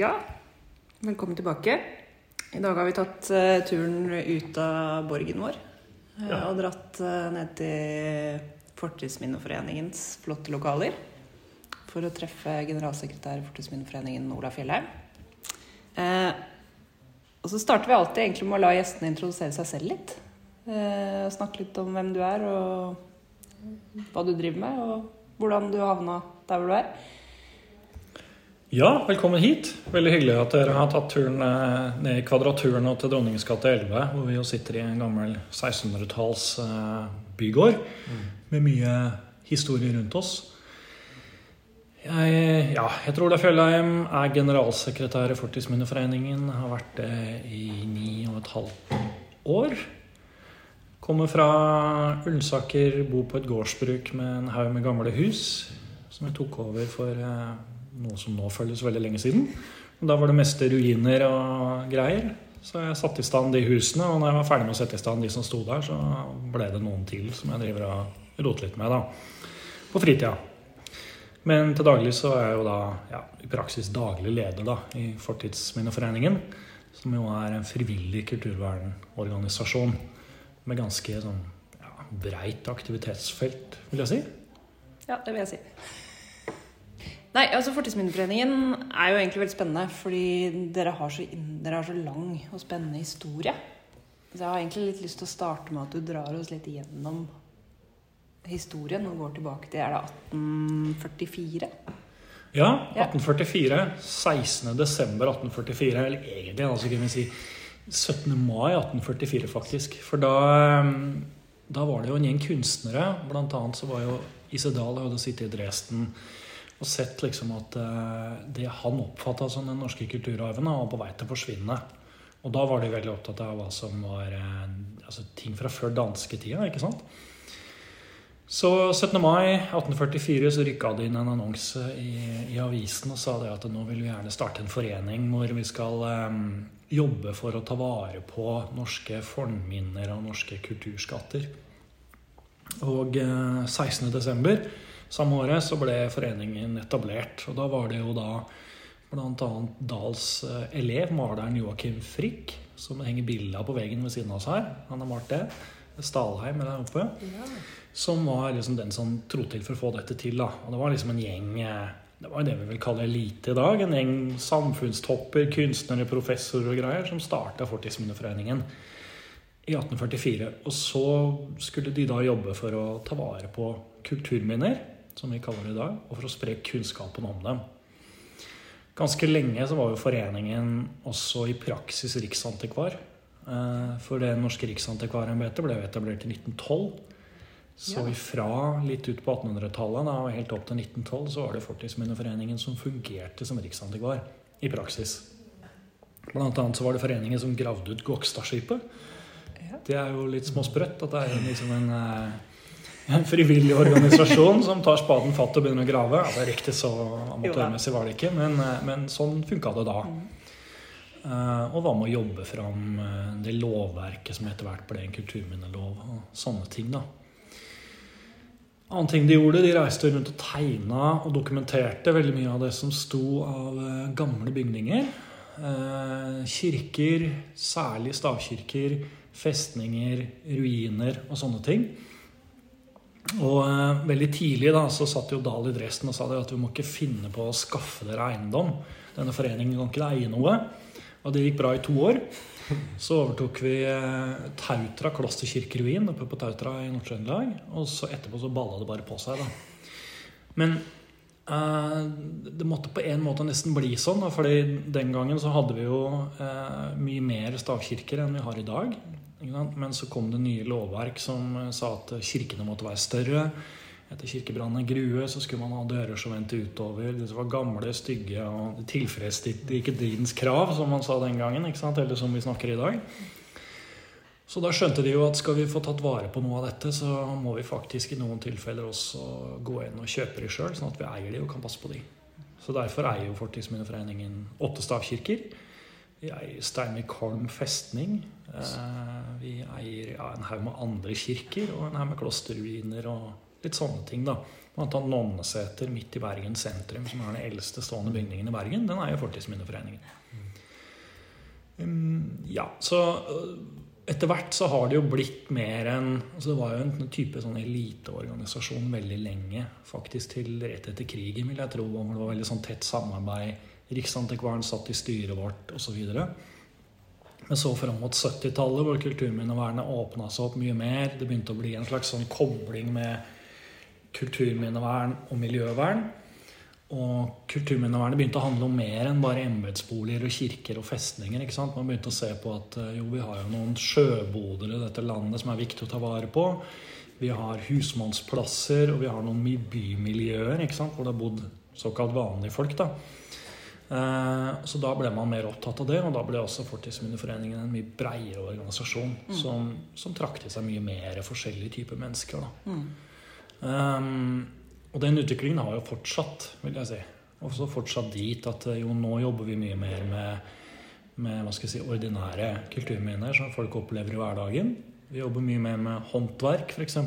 Ja, velkommen tilbake. I dag har vi tatt uh, turen ut av borgen vår eh, Ja. og dratt uh, ned til Fortidsminneforeningens flotte lokaler for å treffe generalsekretær i Fortidsminneforeningen Ola Fjellheim. Og så starter vi alltid egentlig med å la gjestene introdusere seg selv litt. Og snakke litt om hvem du er, og hva du driver med, og hvordan du havna der hvor du er. Ja, velkommen hit. Veldig hyggelig at dere har tatt turen eh, ned i Kvadraturen og til Dronningens gate 11, hvor vi jo sitter i en gammel 1600-talls bygård bygård med mye historie rundt oss. Jeg, ja, jeg tror Ola Fjellheim er generalsekretær i Fortidsminneforeningen. Har vært det i ni og et halvt år. Kommer fra Ullensaker, bor på et gårdsbruk med en haug med gamle hus. Som jeg tok over for eh, noe som nå føles veldig lenge siden. Da var det meste ruiner og greier. Så jeg satte i stand de husene, og når jeg var ferdig med å sette i stand de som sto der, så ble det noen til som jeg driver og roter litt med da, på fritida. Men til daglig så er jeg jo da ja, i praksis daglig leder da, i Fortidsminneforeningen. Som jo er en frivillig kulturvernorganisasjon med ganske sånn ja, breit aktivitetsfelt, vil jeg si. Ja, det vil jeg si. Nei, altså Fortidsminneforeningen er jo egentlig veldig spennende, fordi dere har, så, dere har så lang og spennende historie. Så jeg har egentlig litt lyst til å starte med at du drar oss litt gjennom historien og går tilbake til er det 1844. Ja, Ja. 1844. 16. desember 1844. Eller egentlig altså kunne vi si 17. mai 1844, faktisk. For da, eh, da var det jo en gjeng kunstnere. Blant annet så var jo Isedal hadde sittet i Dresden og sett liksom at eh, det han oppfatta som den norske kulturarven, var på vei til å forsvinne. Og da var de veldig opptatt av hva som var eh, altså, ting fra før dansketida, ikke sant? Så 17. mai 1844 så rykka det inn en annonse i, i avisen og sa det at nå vil vi gjerne starte en forening hvor vi skal um, jobbe for å ta vare på norske fornminner og norske kulturskatter. Og eh, 16. desember samme året så ble foreningen etablert. Og da var det jo da bl.a. Dahls eh, elev, maleren Joakim Frikk, som henger bilde av på veggen ved siden av oss her. Han har malt det. Stalheim der oppe som var liksom den som tro til for å få dette til. Da. Og det var liksom en gjeng eh, Det var jo det vi vil kalle elite i dag. En gjeng samfunnstopper, kunstnere, professorer og greier som starta Fortidsminneforeningen i 1844. Og så skulle de da jobbe for å ta vare på kulturminner, som vi kaller det i dag, og for å spre kunnskapen om dem. Ganske lenge så var jo foreningen også i praksis riksantikvar. Eh, For det norske riksantikvarembetet ble etablert i 1912. Så ifra litt ut på 1800-tallet da, og helt opp til 1912 så var det Fortidsminneforeningen som fungerte som riksantikvar i praksis. Blant annet så var det foreningen som gravde ut Gokstadskipet. Ja. Det er jo litt småsprøtt at det er liksom en, eh, en frivillig organisasjon som tar spaden fatt og begynner å grave. Det er riktig, så amatørmessig var det ikke, men, eh, men sånn funka det da. Uh, og hva med å jobbe fram eh, det lovverket som etter hvert ble en kulturminnelov og sånne ting. da. Annen ting de gjorde, de reiste rundt og tegna og dokumenterte veldig mye av det som sto av gamle bygninger. Uh, kirker, særlig stavkirker, festninger, ruiner og sånne ting. Og eh, veldig tidlig da, så satt jo Dahl i Dresden og sa det at vi må ikke finne på å skaffe dere eiendom. Denne foreningen kan ikke eie noe. Og det gikk bra i to år. Så overtok vi eh, Tautra klosterkirkeruin oppe på Tautra i Nord-Trøndelag. Og så etterpå så balla det bare på seg, da. Men eh, det måtte på en måte nesten bli sånn. da, fordi den gangen så hadde vi jo eh, mye mer stavkirker enn vi har i dag. Men så kom det nye lovverk som eh, sa at kirkene måtte være større. Etter kirkebrannen i Grue så skulle man ha dører som vendte utover. Som var gamle, stygge og tilfredsstilte ikke tidens krav, som man sa den gangen. ikke sant? Eller som vi snakker i dag. Så da skjønte de jo at skal vi få tatt vare på noe av dette, så må vi faktisk i noen tilfeller også gå inn og kjøpe de sjøl, sånn at vi eier de og kan passe på de. Så derfor eier jo Fortidsminneforeningen åtte stavkirker. Vi eier Steinvikholm festning. Eh, Vi eier ja, en haug med andre kirker og en haug med klosterruiner og litt sånne ting, da. Blant annet Nonneseter midt i Bergen sentrum, som er den eldste stående bygningen i Bergen. Den er jo Fortidsminneforeningen. Um, ja, så uh, etter hvert så har det jo blitt mer enn altså Det var jo en type sånn eliteorganisasjon veldig lenge, faktisk til rett etter krigen, vil jeg tro. Hvor det var veldig sånn tett samarbeid. Riksantikvaren satt i styret vårt osv. Men så fram mot 70-tallet, hvor kulturminnevernet åpna seg opp mye mer. Det begynte å bli en slags sånn kobling med kulturminnevern og miljøvern. Og kulturminnevernet begynte å handle om mer enn bare embetsboliger og kirker og festninger. ikke sant? Man begynte å se på at eh, jo, vi har jo noen sjøboder i dette landet som er viktig å ta vare på. Vi har husmannsplasser, og vi har noen bymiljøer ikke sant? hvor det har bodd såkalt vanlige folk. da. Eh, så da ble man mer opptatt av det, og da ble også Fortidsminneforeningen en mye breiere organisasjon mm. som, som trakk til seg mye mer forskjellige typer mennesker. Mm. Um, og den utviklingen har jo fortsatt, vil jeg si. Også fortsatt dit at eh, jo nå jobber vi mye mer med, med hva skal jeg si, ordinære kulturminner som folk opplever i hverdagen. Vi jobber mye mer med håndverk, f.eks.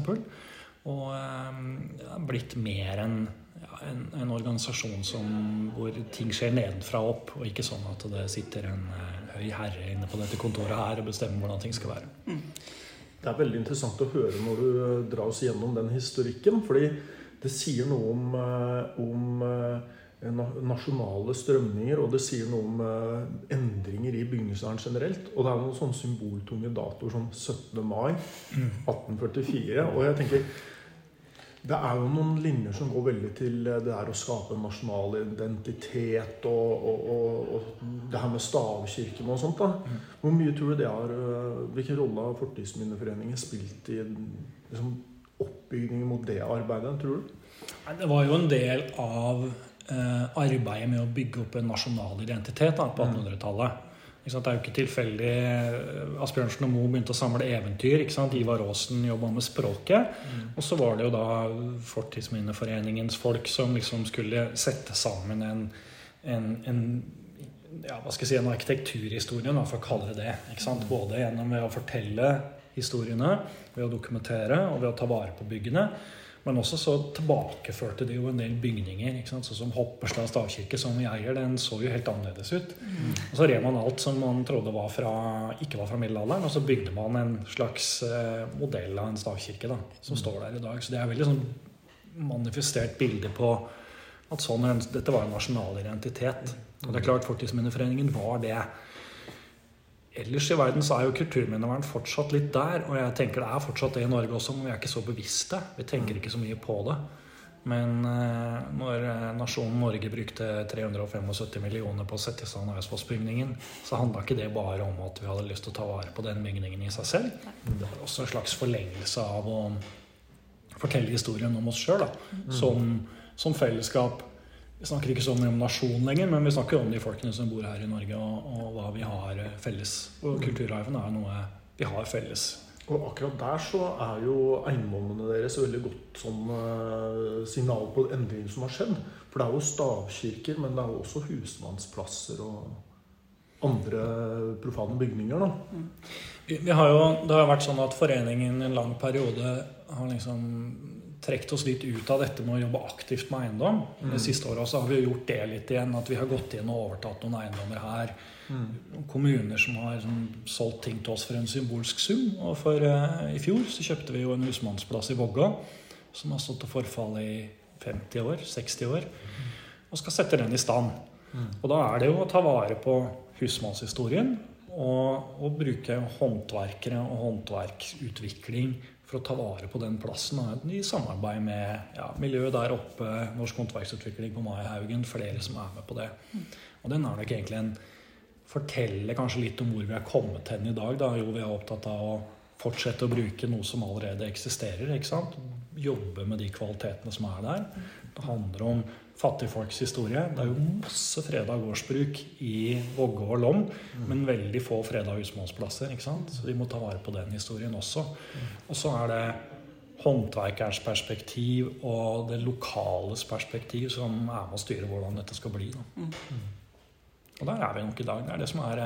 Og um, er blitt mer enn en, en, organisasjon som, hvor ting skjer nedenfra og opp, og ikke sånn at det sitter en uh, høy herre inne på dette kontoret her og bestemmer hvordan ting skal være. Mm. Det er veldig interessant å høre når du drar oss gjennom den historikken. fordi det sier noe om, eh, om eh, nasjonale strømninger, og det sier noe om eh, endringer i bygningsvern generelt. Og det er noen sånne symboltunge datoer som 17. mai 1844. Og jeg tenker det er jo noen linjer som går veldig til det der å skape en nasjonal identitet og, og, og, og det her med stavkirken og sånt. da. Hvor mye tror du det har Hvilken rolle har Fortidsminneforeningen spilt i liksom, oppbygningen mot det arbeidet, tror du? Det var jo en del av eh, arbeidet med å bygge opp en nasjonal identitet da, på 1800-tallet. Det er jo ikke tilfeldig eh, Asbjørnsen og Moe begynte å samle eventyr. ikke sant? Ivar Aasen jobba med språket. Mm. Og så var det jo da Fortidsminneforeningens folk som liksom skulle sette sammen en, en, en ja, hva skal jeg si, en arkitekturhistorie, for å kalle det det. ikke sant? Både gjennom ved å fortelle historiene, ved å dokumentere og ved å ta vare på byggene. Men også så tilbakeførte de jo en del bygninger. Sånn som Hopperstad stavkirke, som vi eier, den så jo helt annerledes ut. Mm. Og så rev man alt som man trodde var fra, ikke var fra middelalderen, og så bygde man en slags eh, modell av en stavkirke da, som mm. står der i dag. Så det er veldig sånn manifestert bilde på at sånn, dette var en nasjonal identitet. Og det er klart Fortidsminneforeningen var det. Ellers i verden så er jo kulturminnevern fortsatt litt der. Og jeg tenker det er fortsatt det i Norge også, men vi er ikke så bevisste. Vi tenker ikke så mye på det. Men eh, når eh, nasjonen Norge brukte 375 millioner på å sette i stand Eidsvollsbygningen, så handla ikke det bare om at vi hadde lyst til å ta vare på den bygningen i seg selv. Det var også en slags forlengelse av å fortelle historien om oss sjøl mm. som, som fellesskap vi snakker ikke så mye om nasjon lenger, men vi snakker om de folkene som bor her i Norge, og, og hva vi har felles. Og kulturarven er noe vi har felles. Og akkurat der så er jo eiendommene deres veldig godt sånn uh, signal på endringen som har skjedd. For det er jo stavkirker, men det er jo også husmannsplasser og andre profane bygninger. da. Mm. Vi, vi har jo, det har vært sånn at foreningen i en lang periode har liksom trukket oss litt ut av dette med å jobbe aktivt med eiendom. Mm. De siste åra har vi gjort det litt igjen. At vi har gått inn og overtatt noen eiendommer her. Mm. Kommuner som har sånn, solgt ting til oss for en symbolsk sum. Og for uh, i fjor så kjøpte vi jo en husmannsplass i Vågå som har stått til forfall i 50 år, 60 år. Og skal sette den i stand. Mm. Og da er det jo å ta vare på husmannshistorien. Og, og bruke håndverkere og håndverksutvikling for å ta vare på den plassen. I samarbeid med ja, miljøet der oppe, Norsk håndverksutvikling på Maihaugen, flere som er med på det. Og den er nok egentlig en forteller kanskje litt om hvor vi er kommet hen i dag. Da. Jo, vi er opptatt av å fortsette å bruke noe som allerede eksisterer. Jobbe med de kvalitetene som er der. Det handler om fattigfolks historie. Det er jo masse freda gårdsbruk i Vågå og Lom, men veldig få freda husmannsplasser. ikke sant? Så vi må ta vare på den historien også. Og så er det håndverkerens perspektiv og det lokales perspektiv som er med å styre hvordan dette skal bli. Da. Og der er vi nok i dag. Det er det som er,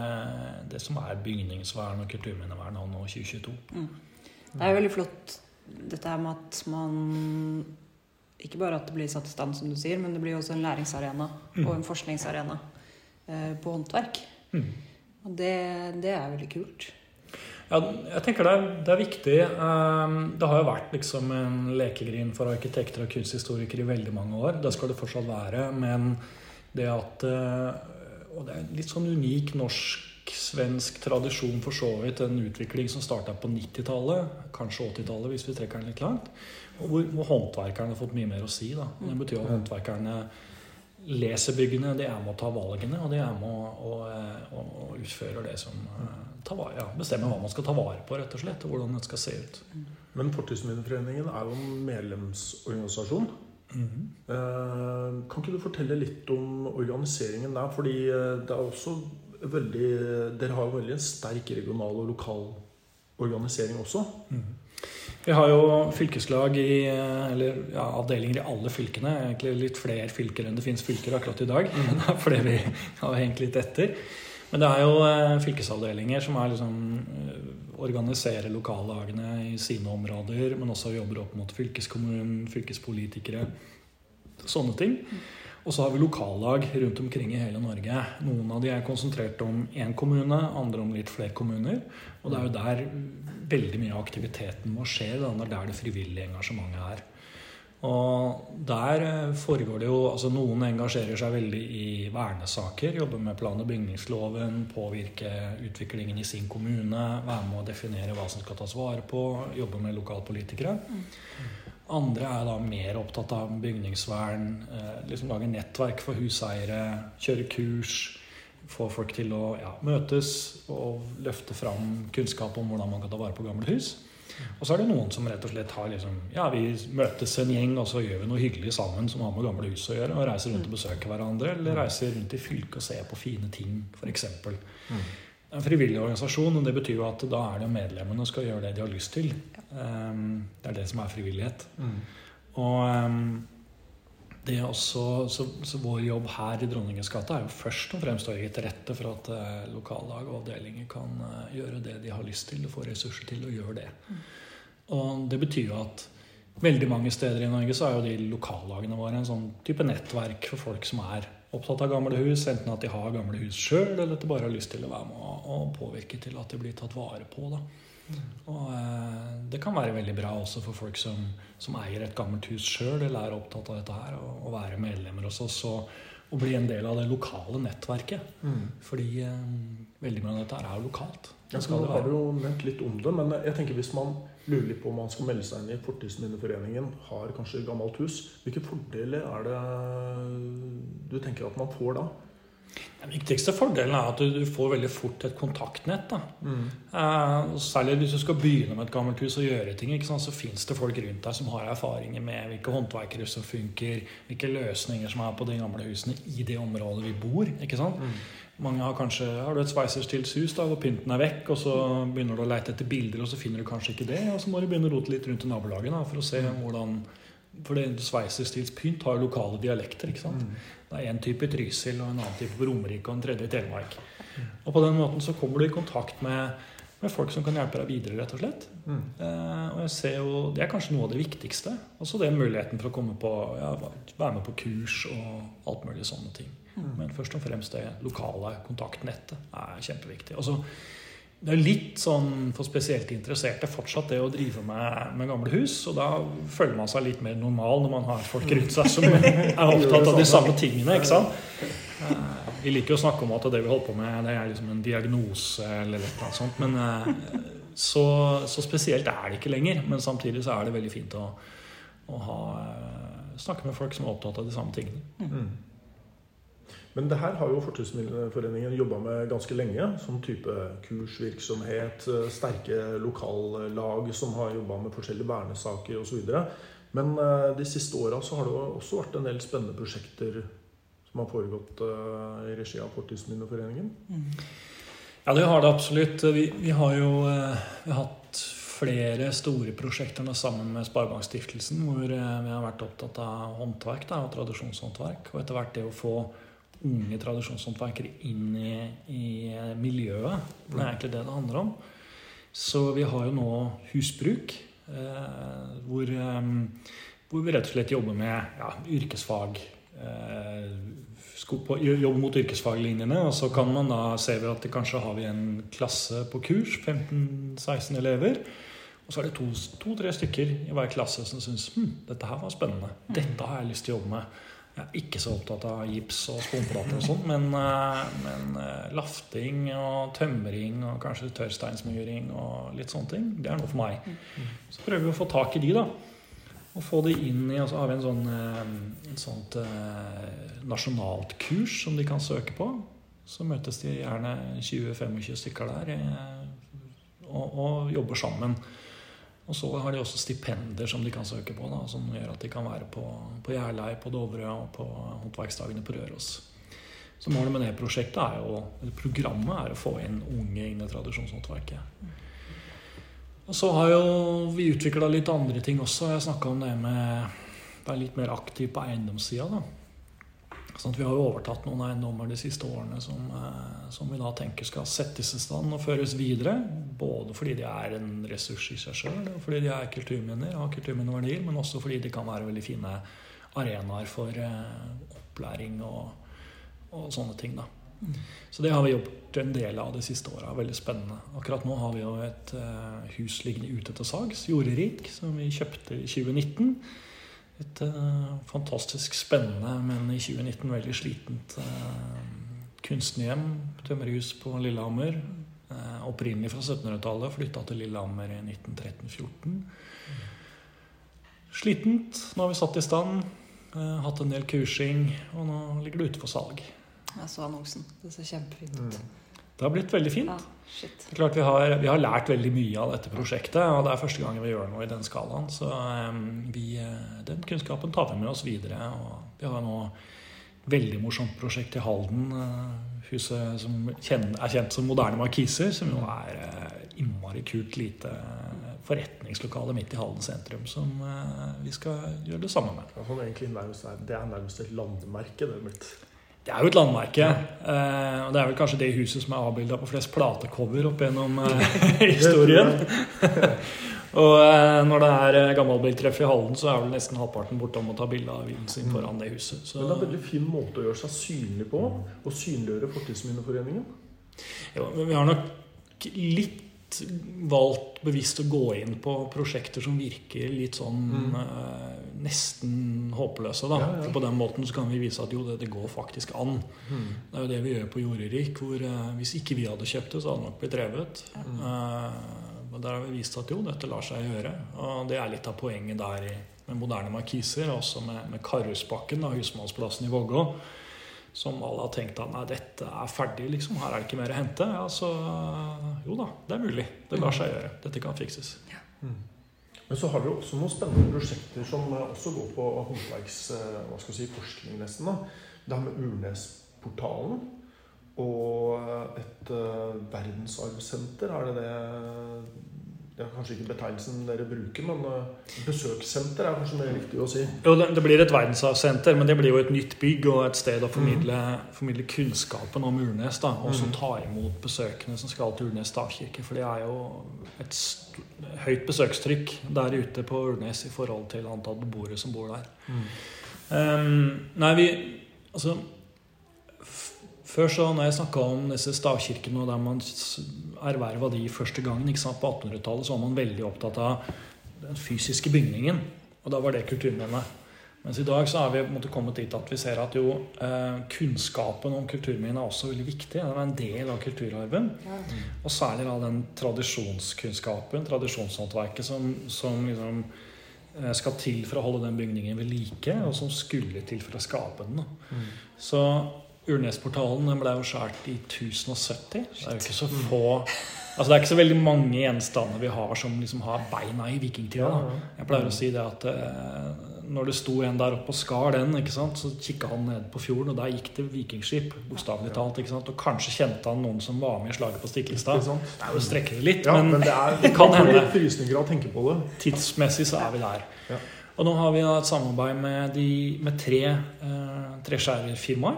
det som er bygningsvern og kulturminnevern nå 2022. Mm. Det er veldig flott dette her med at man Ikke bare at det blir satt i stand, som du sier, men det blir også en læringsarena og en forskningsarena eh, på håndverk. Mm. Og det, det er veldig kult. Ja, jeg tenker det er, det er viktig. Um, Det har jo vært liksom en lekegrind for arkitekter og kunsthistorikere i veldig mange år. Det skal det fortsatt være. Men det at uh, Og det er en litt sånn unik norsk-svensk tradisjon for så vidt. En utvikling som starta på 90-tallet, kanskje 80-tallet hvis vi trekker den litt langt. Hvor, hvor håndverkerne har fått mye mer å si. da. Det betyr at håndverkerne leser byggene, de er med å ta valgene, og de er med å, å, å, å utføre det som eh, vare, ja, bestemmer hva man skal ta vare på, rett og slett, og hvordan det skal se ut. Men Fortidsminneforeningen er jo en medlemsorganisasjon. Eh, Kan ikke du fortelle litt om organiseringen der? Fordi eh, det er også veldig Dere har jo veldig en sterk regional og lokal organisering også. Vi har jo fylkeslag i, eller ja, avdelinger i alle fylkene. Egentlig litt flere fylker enn det finnes fylker akkurat i dag. Det er fordi vi har hengt litt etter. Men det er jo eh, fylkesavdelinger som er liksom eh, organiserer lokallagene i sine områder, men også jobber opp mot fylkeskommunen, fylkespolitikere, sånne ting. Og så har vi lokallag rundt omkring i hele Norge. Noen av de er konsentrert om én kommune, andre om litt flere kommuner. Og det er jo der veldig mye av aktiviteten må skje. Det er der det frivillige engasjementet er. Og der eh, foregår det jo altså Noen engasjerer seg veldig i vernesaker. Jobber med plan- og bygningsloven, påvirke utviklingen i sin kommune. Være med å definere hva som skal tas vare på. Jobbe med lokalpolitikere. Andre er da mer opptatt av bygningsvern. Eh, liksom Lage nettverk for huseiere. Kjøre kurs. Få folk til å ja, møtes og løfte fram kunnskap om hvordan man kan ta vare på gamle hus. Og så er det noen som rett og slett har liksom Ja, vi møtes en gjeng, og så gjør vi noe hyggelig sammen som har med gamle hus å gjøre. Og reiser rundt og besøker hverandre, eller reiser rundt i fylket og ser på fine ting, f.eks. En frivillig organisasjon, og det betyr jo at da er det medlemmene som skal gjøre det de har lyst til. Um, det er det som er frivillighet. Og um, det er også, så, så vår jobb her i Dronningens gate er jo først og fremst å legge til rette for at eh, lokallag og avdelinger kan eh, gjøre det de har lyst til, og få ressurser til å gjøre det. Og det betyr jo at veldig mange steder i Norge så er jo de lokallagene våre en sånn type nettverk for folk som er opptatt av gamle hus, enten at de har gamle hus sjøl, eller at de bare har lyst til å være med og, påvirke til at de blir tatt vare på. da. Og eh, det kan være veldig bra også for folk som, som eier et gammelt hus sjøl, eller er opptatt av dette her, å være medlemmer hos oss og, og bli en del av det lokale nettverket. Fordi eh, veldig mye av dette er lokalt. Ja, nå det har du jo nevnt litt om det, men jeg tenker hvis man lurer litt på om man skal melde seg inn i Fortidsminneforeningen, har kanskje gammelt hus, hvilke fordeler er det du tenker at man får da? Den viktigste fordelen er at du, får veldig fort et kontaktnett. da. Eh, særlig hvis du skal begynne med et gammelt hus og gjøre ting, så fins det folk rundt deg som har erfaringer med hvilke håndverkere som funker, hvilke løsninger som er på de gamle husene i det området vi bor. ikke sant? Mange har kanskje har du et sveiserstilt sus da, hvor pynten er vekk, og så begynner du å leite etter bilder, og så finner du kanskje ikke det, og så må du begynne å rote litt rundt i nabolaget da, for å se hvordan For det sveiserstilspynt har jo lokale dialekter. ikke sant? Det er én type i Trysil, og en annen type på Romerike og en tredje i Telemark. Og på den måten så kommer du i kontakt med, med folk som kan hjelpe deg videre, rett og slett. Eh, og jeg ser jo, Det er kanskje noe av det viktigste. Også den muligheten for å komme på, ja, være med på kurs og alt mulig sånne ting. Men først og fremst det lokale kontaktnettet er kjempeviktig. Og så det er litt sånn for spesielt interesserte fortsatt det å drive med, med gamle hus. Og da føler man seg litt mer normal når man har folk rundt seg som er opptatt av de samme tingene. ikke sant? Eh, Vi liker jo å snakke om at det vi holder på med, det er liksom en diagnose eller noe sånt. Men eh, så, så spesielt er det ikke lenger. Men samtidig så er det veldig fint å, å ha, eh, snakke med folk som er opptatt av de samme tingene. Men det her har jo Fortidsminneforeningen jobba med ganske lenge. Sånn type kursvirksomhet, eh, sterke lokallag som har jobba med forskjellige vernesaker osv. Men eh, de siste åra så har det også vært en del spennende prosjekter som har foregått eh, i regi av Fortidsminneforeningen. Ja, det har det absolutt. Vi, vi har jo vi har hatt flere store prosjekter nå sammen med Sparebankstiftelsen, hvor vi har vært opptatt av håndverk da, og tradisjonshåndverk. Og etter hvert det å få unge tradisjonshåndverkere inn i, i miljøet. Det er egentlig det det handler om. Så vi har jo nå husbruk. Eh, hvor, eh, hvor, vi rett og slett jobber med ja, yrkesfag. Eh, på, jobb mot yrkesfaglinjene. Og så kan man da se at det kanskje har vi en klasse på kurs, 15-16 elever. Og så er det to-tre to, stykker i hver klasse som syns hm, dette her var spennende. Dette har jeg lyst til å jobbe med. Jeg er ikke så opptatt av gips og sponplater og sånn, men, eh, men, eh, lafting og tømring og kanskje tørrsteinsmuring og litt sånne ting, det er noe for meg. Så prøver vi å få tak i de, da. Og få de inn i Og så har vi en sånn, eh, et sånt nasjonalt kurs som de kan søke på. Så møtes de gjerne 20-25 stykker der og, og jobber sammen. Og så har de også stipender som de kan søke på, da, som gjør at de kan være på, på Gjerlei, på Dovre og på håndverksdagene på Røros. Så målet med det prosjektet er jo, eller programmet er å få inn unge inn i tradisjonshåndverket. Og så har jo vi utvikla litt andre ting også. Jeg snakka om det med å være litt mer aktiv på eiendomssida. Sånn vi har jo overtatt noen eiendommer de siste årene som, eh, som, vi da tenker skal settes i stand og føres videre. Både fordi de er en ressurs i seg sjøl, fordi de er kulturminner, har kulturminneverdier, men også fordi de kan være veldig fine arenaer for eh, opplæring og, og, sånne ting. da. Så det har vi gjort en del av de siste åra. Veldig spennende. Akkurat nå har vi jo et uh, hus liggende ute til salgs, Jorderik, som vi kjøpte i 2019 et uh, fantastisk spennende, men i 2019 veldig slitent uh, kunstnerhjem. Tømmerhus på Lillehammer. Uh, opprinnelig fra 1700-tallet. Flytta til Lillehammer i 1913-14. Slitent. Nå har vi satt i stand. hatt en del kursing, og nå ligger det ute for salg. Jeg så annonsen. Det ser kjempefint ut. Mm. Det har blitt veldig fint. Ja, det er klart vi har, vi har, lært veldig mye av dette prosjektet, og det er første gangen vi gjør noe i den skalaen. Så um, vi, eh, den kunnskapen tar vi med oss videre. Og vi har nå veldig morsomt prosjekt i Halden. Uh, huset som er kjent som Moderne Markiser, som jo er uh, innmari kult lite forretningslokale midt i Halden sentrum som uh, vi skal gjøre det samme med. Det er nærmest et landemerke. det er blitt. Det er jo et landmerke. Eh, og det er vel kanskje det huset som er avbilda på flest platecover opp gjennom eh, historien. og eh, når det er gammelbiltreff i Halden, så er vel nesten halvparten bortom å ta bilde av bilen sin foran det huset. Så. Men det er en veldig fin måte å gjøre seg synlig på, å synliggjøre Fortidsminneforeningen. Jo, men vi har nok litt valgt bevisst å gå inn på prosjekter som virker litt sånn mm. uh, nesten håpløse. da. Ja, ja. På den måten så kan vi vise at jo, det, det går faktisk an. Mm. Det er jo det vi gjør på Jorderik, hvor uh, hvis ikke vi hadde kjøpt det, så hadde det nok blitt revet. Mm. Uh, der har vi vist at jo, dette lar seg gjøre. Og det er litt av poenget der med moderne markiser, også med, med Karhusbakken, husmannsplassen i Vågå som alle har tenkt at nei, dette er ferdig, liksom. Her er det ikke mer å hente. Ja, så jo da, det er mulig. Det lar seg gjøre. Dette kan fikses. Ja. Mm. Men så har dere også noen spennende prosjekter som også går på eh, hva skal si, nesten. da. Det her med Urnesportalen og et uh, verdensarvsenter. Er det det det er kanskje ikke betegnelsen dere bruker, men uh, besøkssenter er kanskje mer riktig å si? Jo, det, blir et verdensarvsenter, men det blir jo et nytt bygg og et sted å formidle, mm. formidle kunnskapen om Urnes. da, Og så mm. ta imot besøkende som skal til Urnes stavkirke. For det er jo et høyt besøkstrykk der ute på Urnes i forhold til antall beboere som bor der. Mm. Um, nei, vi Altså før så når jeg snakka om disse stavkirkene og der man erverva de første gangen på 1800-tallet, så var man veldig opptatt av den fysiske bygningen. Og da var det kulturminne. Mens i dag så har vi måte, kommet dit at vi ser at jo, eh, kunnskapen om kulturminnet er også veldig viktig. Den er en del av kulturarven. Ja. Og særlig da den tradisjonskunnskapen, tradisjonshåndverket, som, som liksom, eh, skal til for å holde den bygningen ved like, og som skulle til for å skape den. Mm. Så Urnesportalen ble jo skåret i 1070. Det er jo ikke så få Altså Det er ikke så veldig mange gjenstander vi har som liksom har beina i vikingtida. Jeg pleier å si det at eh, når det sto en der oppe og skar den, ikke sant, så kikka han ned på fjorden, og der gikk det vikingskip. bokstavelig talt, ikke sant, Og kanskje kjente han noen som var med i slaget på Stiklestad. Det er jo å strekke det litt, ja, men, men, det, er, det kan hende. Frysninger av å tenke på det. Tidsmessig så er vi der. Ja. Og nå har vi et samarbeid med, de, med tre eh, treskjærerfirmaer.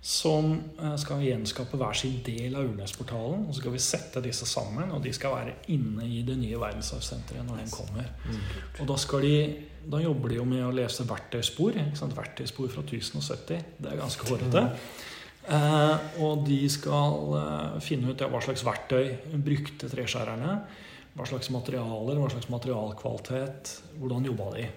Som eh, skal gjenskape hver sin del av Urnesportalen. Og så skal vi sette disse sammen, og de skal være inne i det nye verdensarvsenteret når den kommer. Og da, de, da jobber de jo med å lese verktøyspor. Verktøyspor fra 1070. Det er ganske hårete. Eh, og de skal eh, finne ut ja, hva slags verktøy brukte treskjærerne. Hva slags materialer, hva slags materialkvalitet. Hvordan jobba de?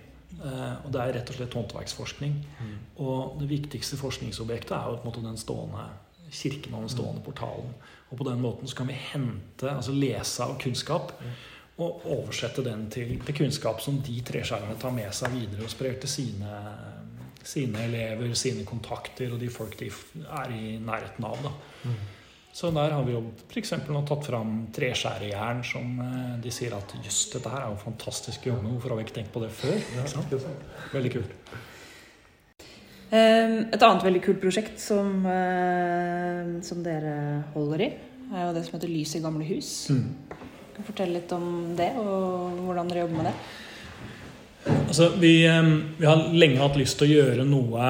Eh, og det er rett og slett håndverksforskning. Mm. Og det viktigste forskningsobjektet er jo på en måte den stående kirken og den stående mm. portalen. Og på den måten så kan vi hente, altså lese av kunnskap mm. og oversette den til, til kunnskap som de treskjærerne tar med seg videre og sprer til sine, sine, elever, sine kontakter og de folk de er i nærheten av. da. Så der har vi jo f.eks. tatt fram treskjærejern, som eh, de sier at jøss, dette her er jo fantastisk jobb. Hvorfor har vi ikke tenkt på det før? Veldig kult. Ehm, et annet veldig kult prosjekt som, eh, som, dere holder i, er jo det som heter Lys i gamle hus. Mm. Kan du fortelle litt om det, og hvordan dere jobber med det? Altså, vi, eh, vi har lenge hatt lyst til å gjøre noe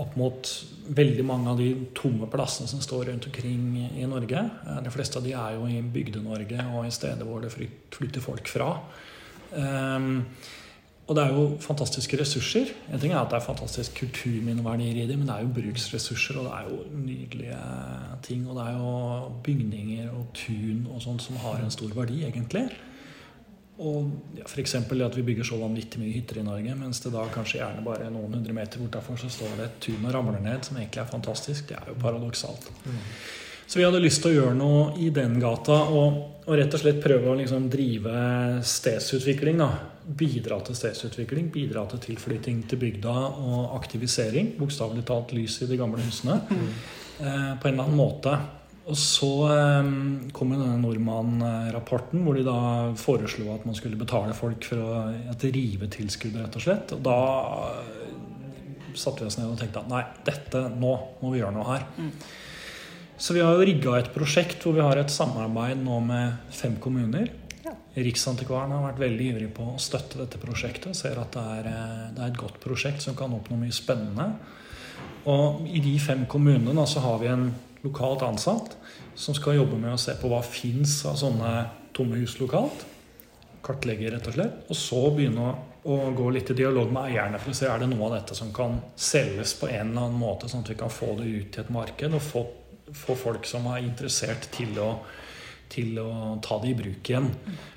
opp mot veldig mange av de tomme plassene som står rundt omkring i Norge. Eh, de fleste av de er jo i Bygde-Norge og i steder hvor det flytter folk fra. Um, og det er jo fantastiske ressurser. En ting er at det er fantastisk kulturminneverdier i dem, men det er jo bruksressurser, og det er jo nydelige ting. Og det er jo bygninger og tun og sånt som har en stor verdi, egentlig. Og ja, F.eks. at vi bygger så vanvittig mye hytter i Norge, mens det da kanskje gjerne bare er noen hundre meter bortafor så står det et tun og ramler ned, som egentlig er fantastisk. Det er jo paradoksalt. Mm. Så vi hadde lyst til å gjøre noe i den gata, og, og rett og slett prøve å liksom drive stedsutvikling. da. Bidra til stedsutvikling, bidra til tilflytting til bygda og aktivisering. Bokstavelig talt lys i de gamle husene. Mm. Eh, på en eller annen måte. Og så kom kom denne Nordmann-rapporten, hvor de da foreslo at man skulle betale folk for å, et rivetilskudd, rett og slett. Og da uh, satte vi oss ned og tenkte at nei, dette, nå må vi gjøre noe her. Mm. Så vi har jo rigga et prosjekt hvor vi har et samarbeid nå med fem kommuner. Ja. Riksantikvaren har vært veldig ivrig på å støtte dette prosjektet. og Ser at det er, eh, det er et godt prosjekt som kan oppnå mye spennende. Og i de fem kommunene så har vi en lokalt ansatt som skal jobbe med å se på hva fins av sånne tomme hus lokalt. Kartlegge, rett og slett. Og så begynne å, gå litt i dialog med eierne for å se er det noe av dette som kan selges på en eller annen måte, sånn at vi kan få det ut til et marked og få, få folk som er interessert til å, til å ta det i bruk igjen.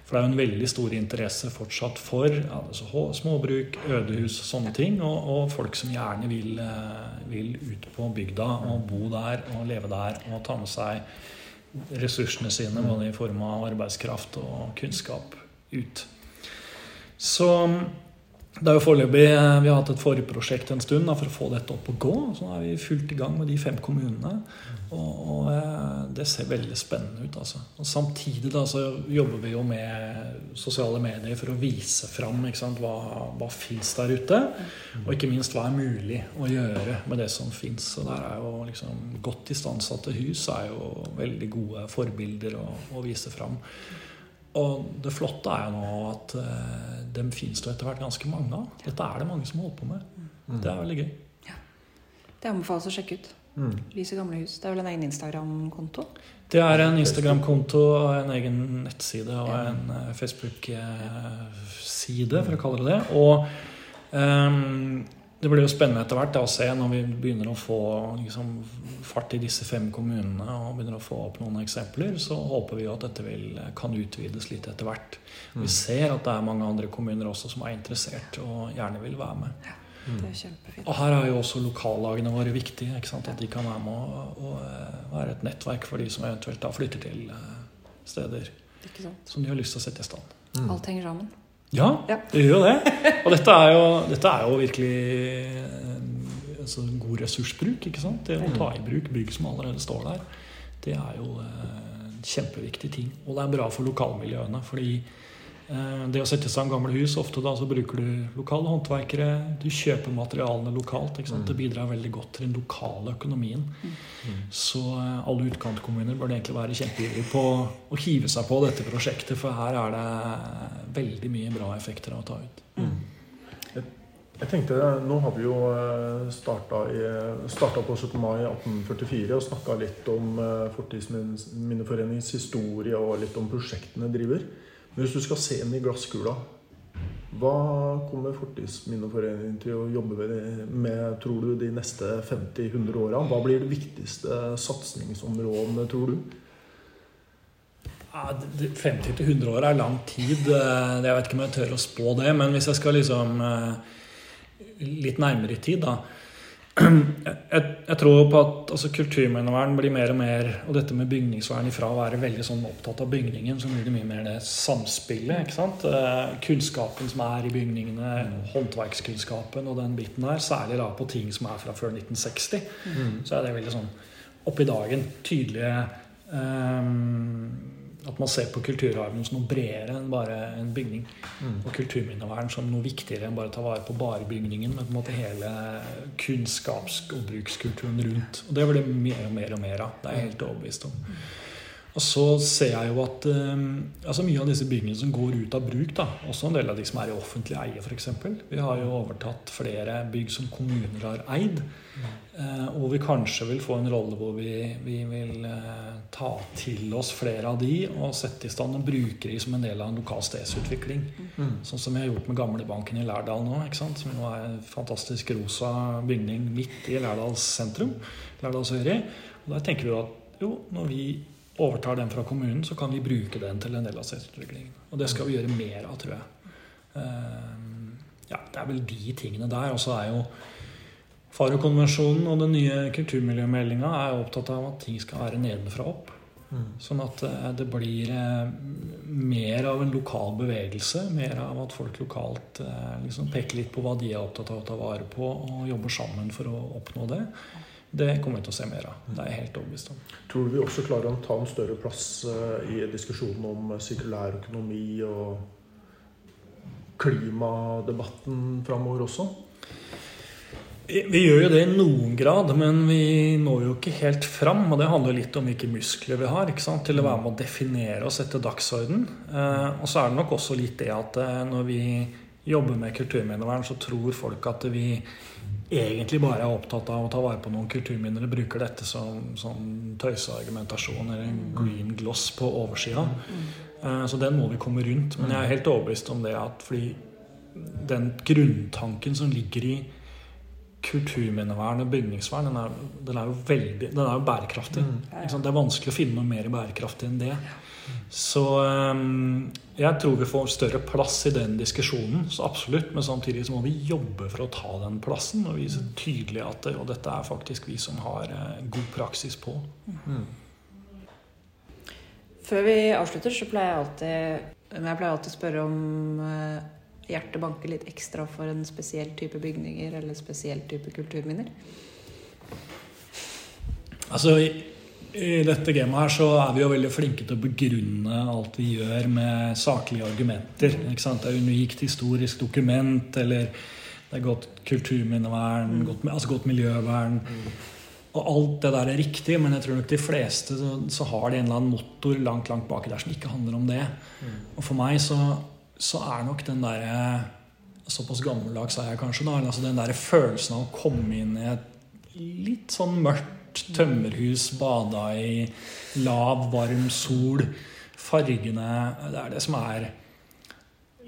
For det er jo en veldig stor interesse fortsatt for altså, småbruk, ødehus, sånne ting. Og, og folk som gjerne vil, eh, vil, ut på bygda og bo der og leve der og ta med seg ressursene sine, både i form av arbeidskraft og kunnskap, ut. Så det er jo foreløpig, eh, Vi har hatt et forprosjekt en stund da, for å få dette opp og gå. Så nå er vi fullt i gang med de fem kommunene. Og, og eh, det ser veldig spennende ut. altså. Og Samtidig da, så jobber vi jo med sosiale medier for å vise fram sant, hva, hva fins der ute. Og ikke minst hva er mulig å gjøre med det som fins. Og er jo liksom Godt istandsatte hus er jo veldig gode forbilder å, å vise fram. Og det flotte er jo nå at uh, dem finnes det etter hvert ganske mange av. Dette er det mange som holder på med. Mm. Det er veldig gøy. Ja. Det anbefales å sjekke ut. Mm. Lys i gamle hus. Det er vel en egen Instagram-konto? Det er en Instagram-konto, en egen nettside og en uh, Facebook-side, for å kalle det det. Og um, det blir jo spennende etter hvert å se når vi begynner å få liksom, fart i disse fem kommunene og begynner å få opp noen eksempler, så håper vi jo at dette vil, kan utvides litt etter hvert. Mm. Vi ser at det er mange andre kommuner også som er interessert og gjerne vil være med. Ja, det er kjempefint. Og her er jo også lokallagene våre viktige. At de kan være med og, og, eh, være et nettverk for de som eventuelt da flytter til eh, steder som de har lyst til å sette i stand. Mm. Alt henger sammen. Ja, ja. det gjør jo det. Og dette er jo, dette er jo virkelig eh, altså, god ressursbruk. ikke sant? Det å ta i bruk bygg som allerede står der, det er jo en kjempeviktig ting. Og det er bra for lokalmiljøene. fordi Eh, det å sette seg en gammel hus, ofte da så bruker du lokale håndverkere. Du kjøper materialene lokalt. Mm. Det bidrar veldig godt til den lokale økonomien. Mm. Så eh, alle utkantkommuner bør egentlig være kjempeivrige på å hive seg på dette prosjektet, for her er det veldig mye bra effekter å ta ut. Mm. Jeg tenkte, Nå har vi jo starta på 17. mai 1844 og snakka litt om Fortidsminneforeningens historie og litt om prosjektene driver. Hvis du skal se inn i glasskula, hva kommer Fortidsminneforeningen til å jobbe med, tror du, de neste 50-100 åra? Hva blir det viktigste satsingsområdene, tror du? 50-100 år er lang tid. Jeg vet ikke om jeg tør å spå det. Men hvis jeg skal liksom litt nærmere i tid, da jeg, jeg, tror på at altså, kulturminnevern blir mer og mer Og dette med bygningsvern ifra å være veldig sånn opptatt av bygningen, så blir det mye mer det samspillet. ikke sant? Eh, kunnskapen som er i bygningene, håndverkskunnskapen og den biten der. Særlig da på ting som er fra før 1960. Mm. Så er det veldig sånn opp i dagen. Tydelige um, at man ser på kulturarven som noe bredere enn bare en bygning. Mm. Og kulturminnevern som noe viktigere enn bare å ta vare på bare bygningen, men på en måte hele kunnskaps- og brukskulturen rundt. Og det blir det mer og mer og mer av. Det er jeg helt overbevist om. Og så ser jeg jo at um, altså mye av disse byggene som går ut av bruk, da, også en del av de som er i offentlig eie, f.eks. Vi har jo overtatt flere bygg som kommuner har eid. Uh, og vi kanskje vil få en rolle hvor vi, vi vil uh, ta til oss flere av de og sette i stand og bruke de som en del av en lokal stedsutvikling. Mm. Sånn som vi har gjort med gamlebanken i Lærdal nå. ikke sant? Som nå er en fantastisk rosa bygning midt i Lærdals sentrum. Lærdalsøyri. Og der tenker vi at jo, når vi overtar den fra kommunen, så kan vi bruke den til en del av selvutviklingen. Og det skal vi gjøre mer av, tror jeg. Ehm, ja, det er vel de tingene der. Og så er jo Farokonvensjonen og den nye kulturmiljømeldinga er opptatt av at ting skal være nedenfra opp. Mm. Sånn at eh, det blir eh, mer av en lokal bevegelse. Mer av at folk lokalt eh, liksom peker litt på hva de er opptatt av å ta vare på, og jobber sammen for å oppnå det. Det kommer vi til å se mer av. Det er jeg helt overbevist om. Tror du vi også klarer å ta en større plass eh, i diskusjonen om sirkulær økonomi og klimadebatten framover også? Vi gjør jo det i noen grad, men vi når jo ikke helt fram. Og det handler litt om hvilke muskler vi har ikke sant? til å være med å definere oss etter dagsorden. Eh, og så er det nok også litt det at eh, når vi jobber med kulturminnevern, så tror folk at vi egentlig bare er opptatt av å ta vare på noen kulturminner og bruker dette som, som tøyseargumentasjon eller en green gloss på oversida. Uh, så den må vi komme rundt. Men jeg er helt overbevist om det at fordi den grunntanken som ligger i kulturminnevern og bygningsvern, den er, den er jo veldig den er jo bærekraftig. Mm. Det er vanskelig å finne noe mer bærekraftig enn det. Så um, jeg tror vi får større plass i den diskusjonen, så absolutt. Men samtidig så må vi jobbe for å ta den plassen og vise tydelig at det, og dette er faktisk vi som har uh, god praksis på. Mm. Før vi avslutter, så pleier jeg alltid, jeg pleier alltid å spørre om uh, hjertet banker litt ekstra for en spesiell type bygninger eller spesiell type kulturminner. Altså, i dette gamet her så er vi jo veldig flinke til å begrunne alt vi gjør med saklige argumenter. ikke sant? Det er unikt historisk dokument, eller det er godt kulturminnevern, mm. godt, altså godt miljøvern. Mm. Og alt det der er riktig, men jeg tror nok de fleste så, så har de en eller annen motor langt langt baki der som ikke handler om det. Mm. Og for meg så, så er nok den derre Såpass gammeldags er jeg kanskje, da. Altså den der følelsen av å komme inn i et litt sånn mørkt tømmerhus, bada i lav, varm sol. Fargene Det er det som er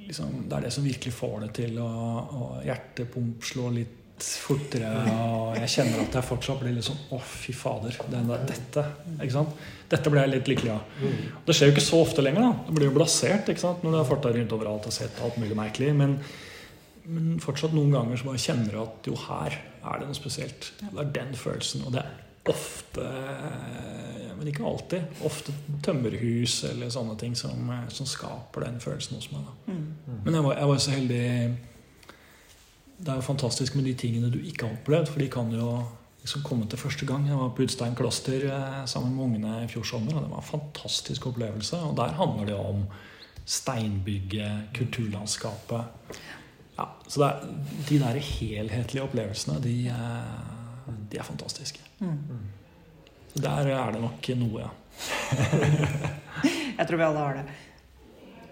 liksom, Det er det som virkelig får det til å, å hjertepump slå litt fortere. Og jeg kjenner at jeg fortsatt blir litt sånn Å, fy fader. Der, dette ikke sant? Dette ble jeg litt lykkelig av. Det skjer jo ikke så ofte lenger. da Det blir jo blasert ikke sant? når du har farta rundt overalt og sett alt mulig merkelig. Men, men fortsatt noen ganger så bare kjenner du at jo, her er det noe spesielt. Det er den følelsen. Og det ofte, men ikke alltid, ofte tømmerhus eller sånne ting som, som skaper den følelsen hos meg. Mm. Men jeg var, jeg var, så heldig Det er jo fantastisk med de tingene du ikke har opplevd, for de kan jo liksom komme til første gang. Jeg var på Utstein kloster eh, sammen med ungene i fjor sommer, og det var en fantastisk opplevelse. Og der handler det om steinbygget, kulturlandskapet. Ja, så er, de der helhetlige opplevelsene, de, de er fantastiske. Mm. Der er det nok noe, ja. jeg tror vi alle har det.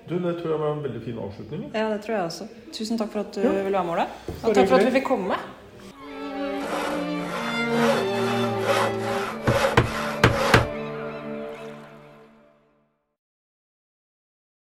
Du, Det tror jeg var en veldig fin avslutning. Ja, det tror jeg også. Tusen takk for at du Ja. ville være med, Ole. Og takk for at vi fikk komme.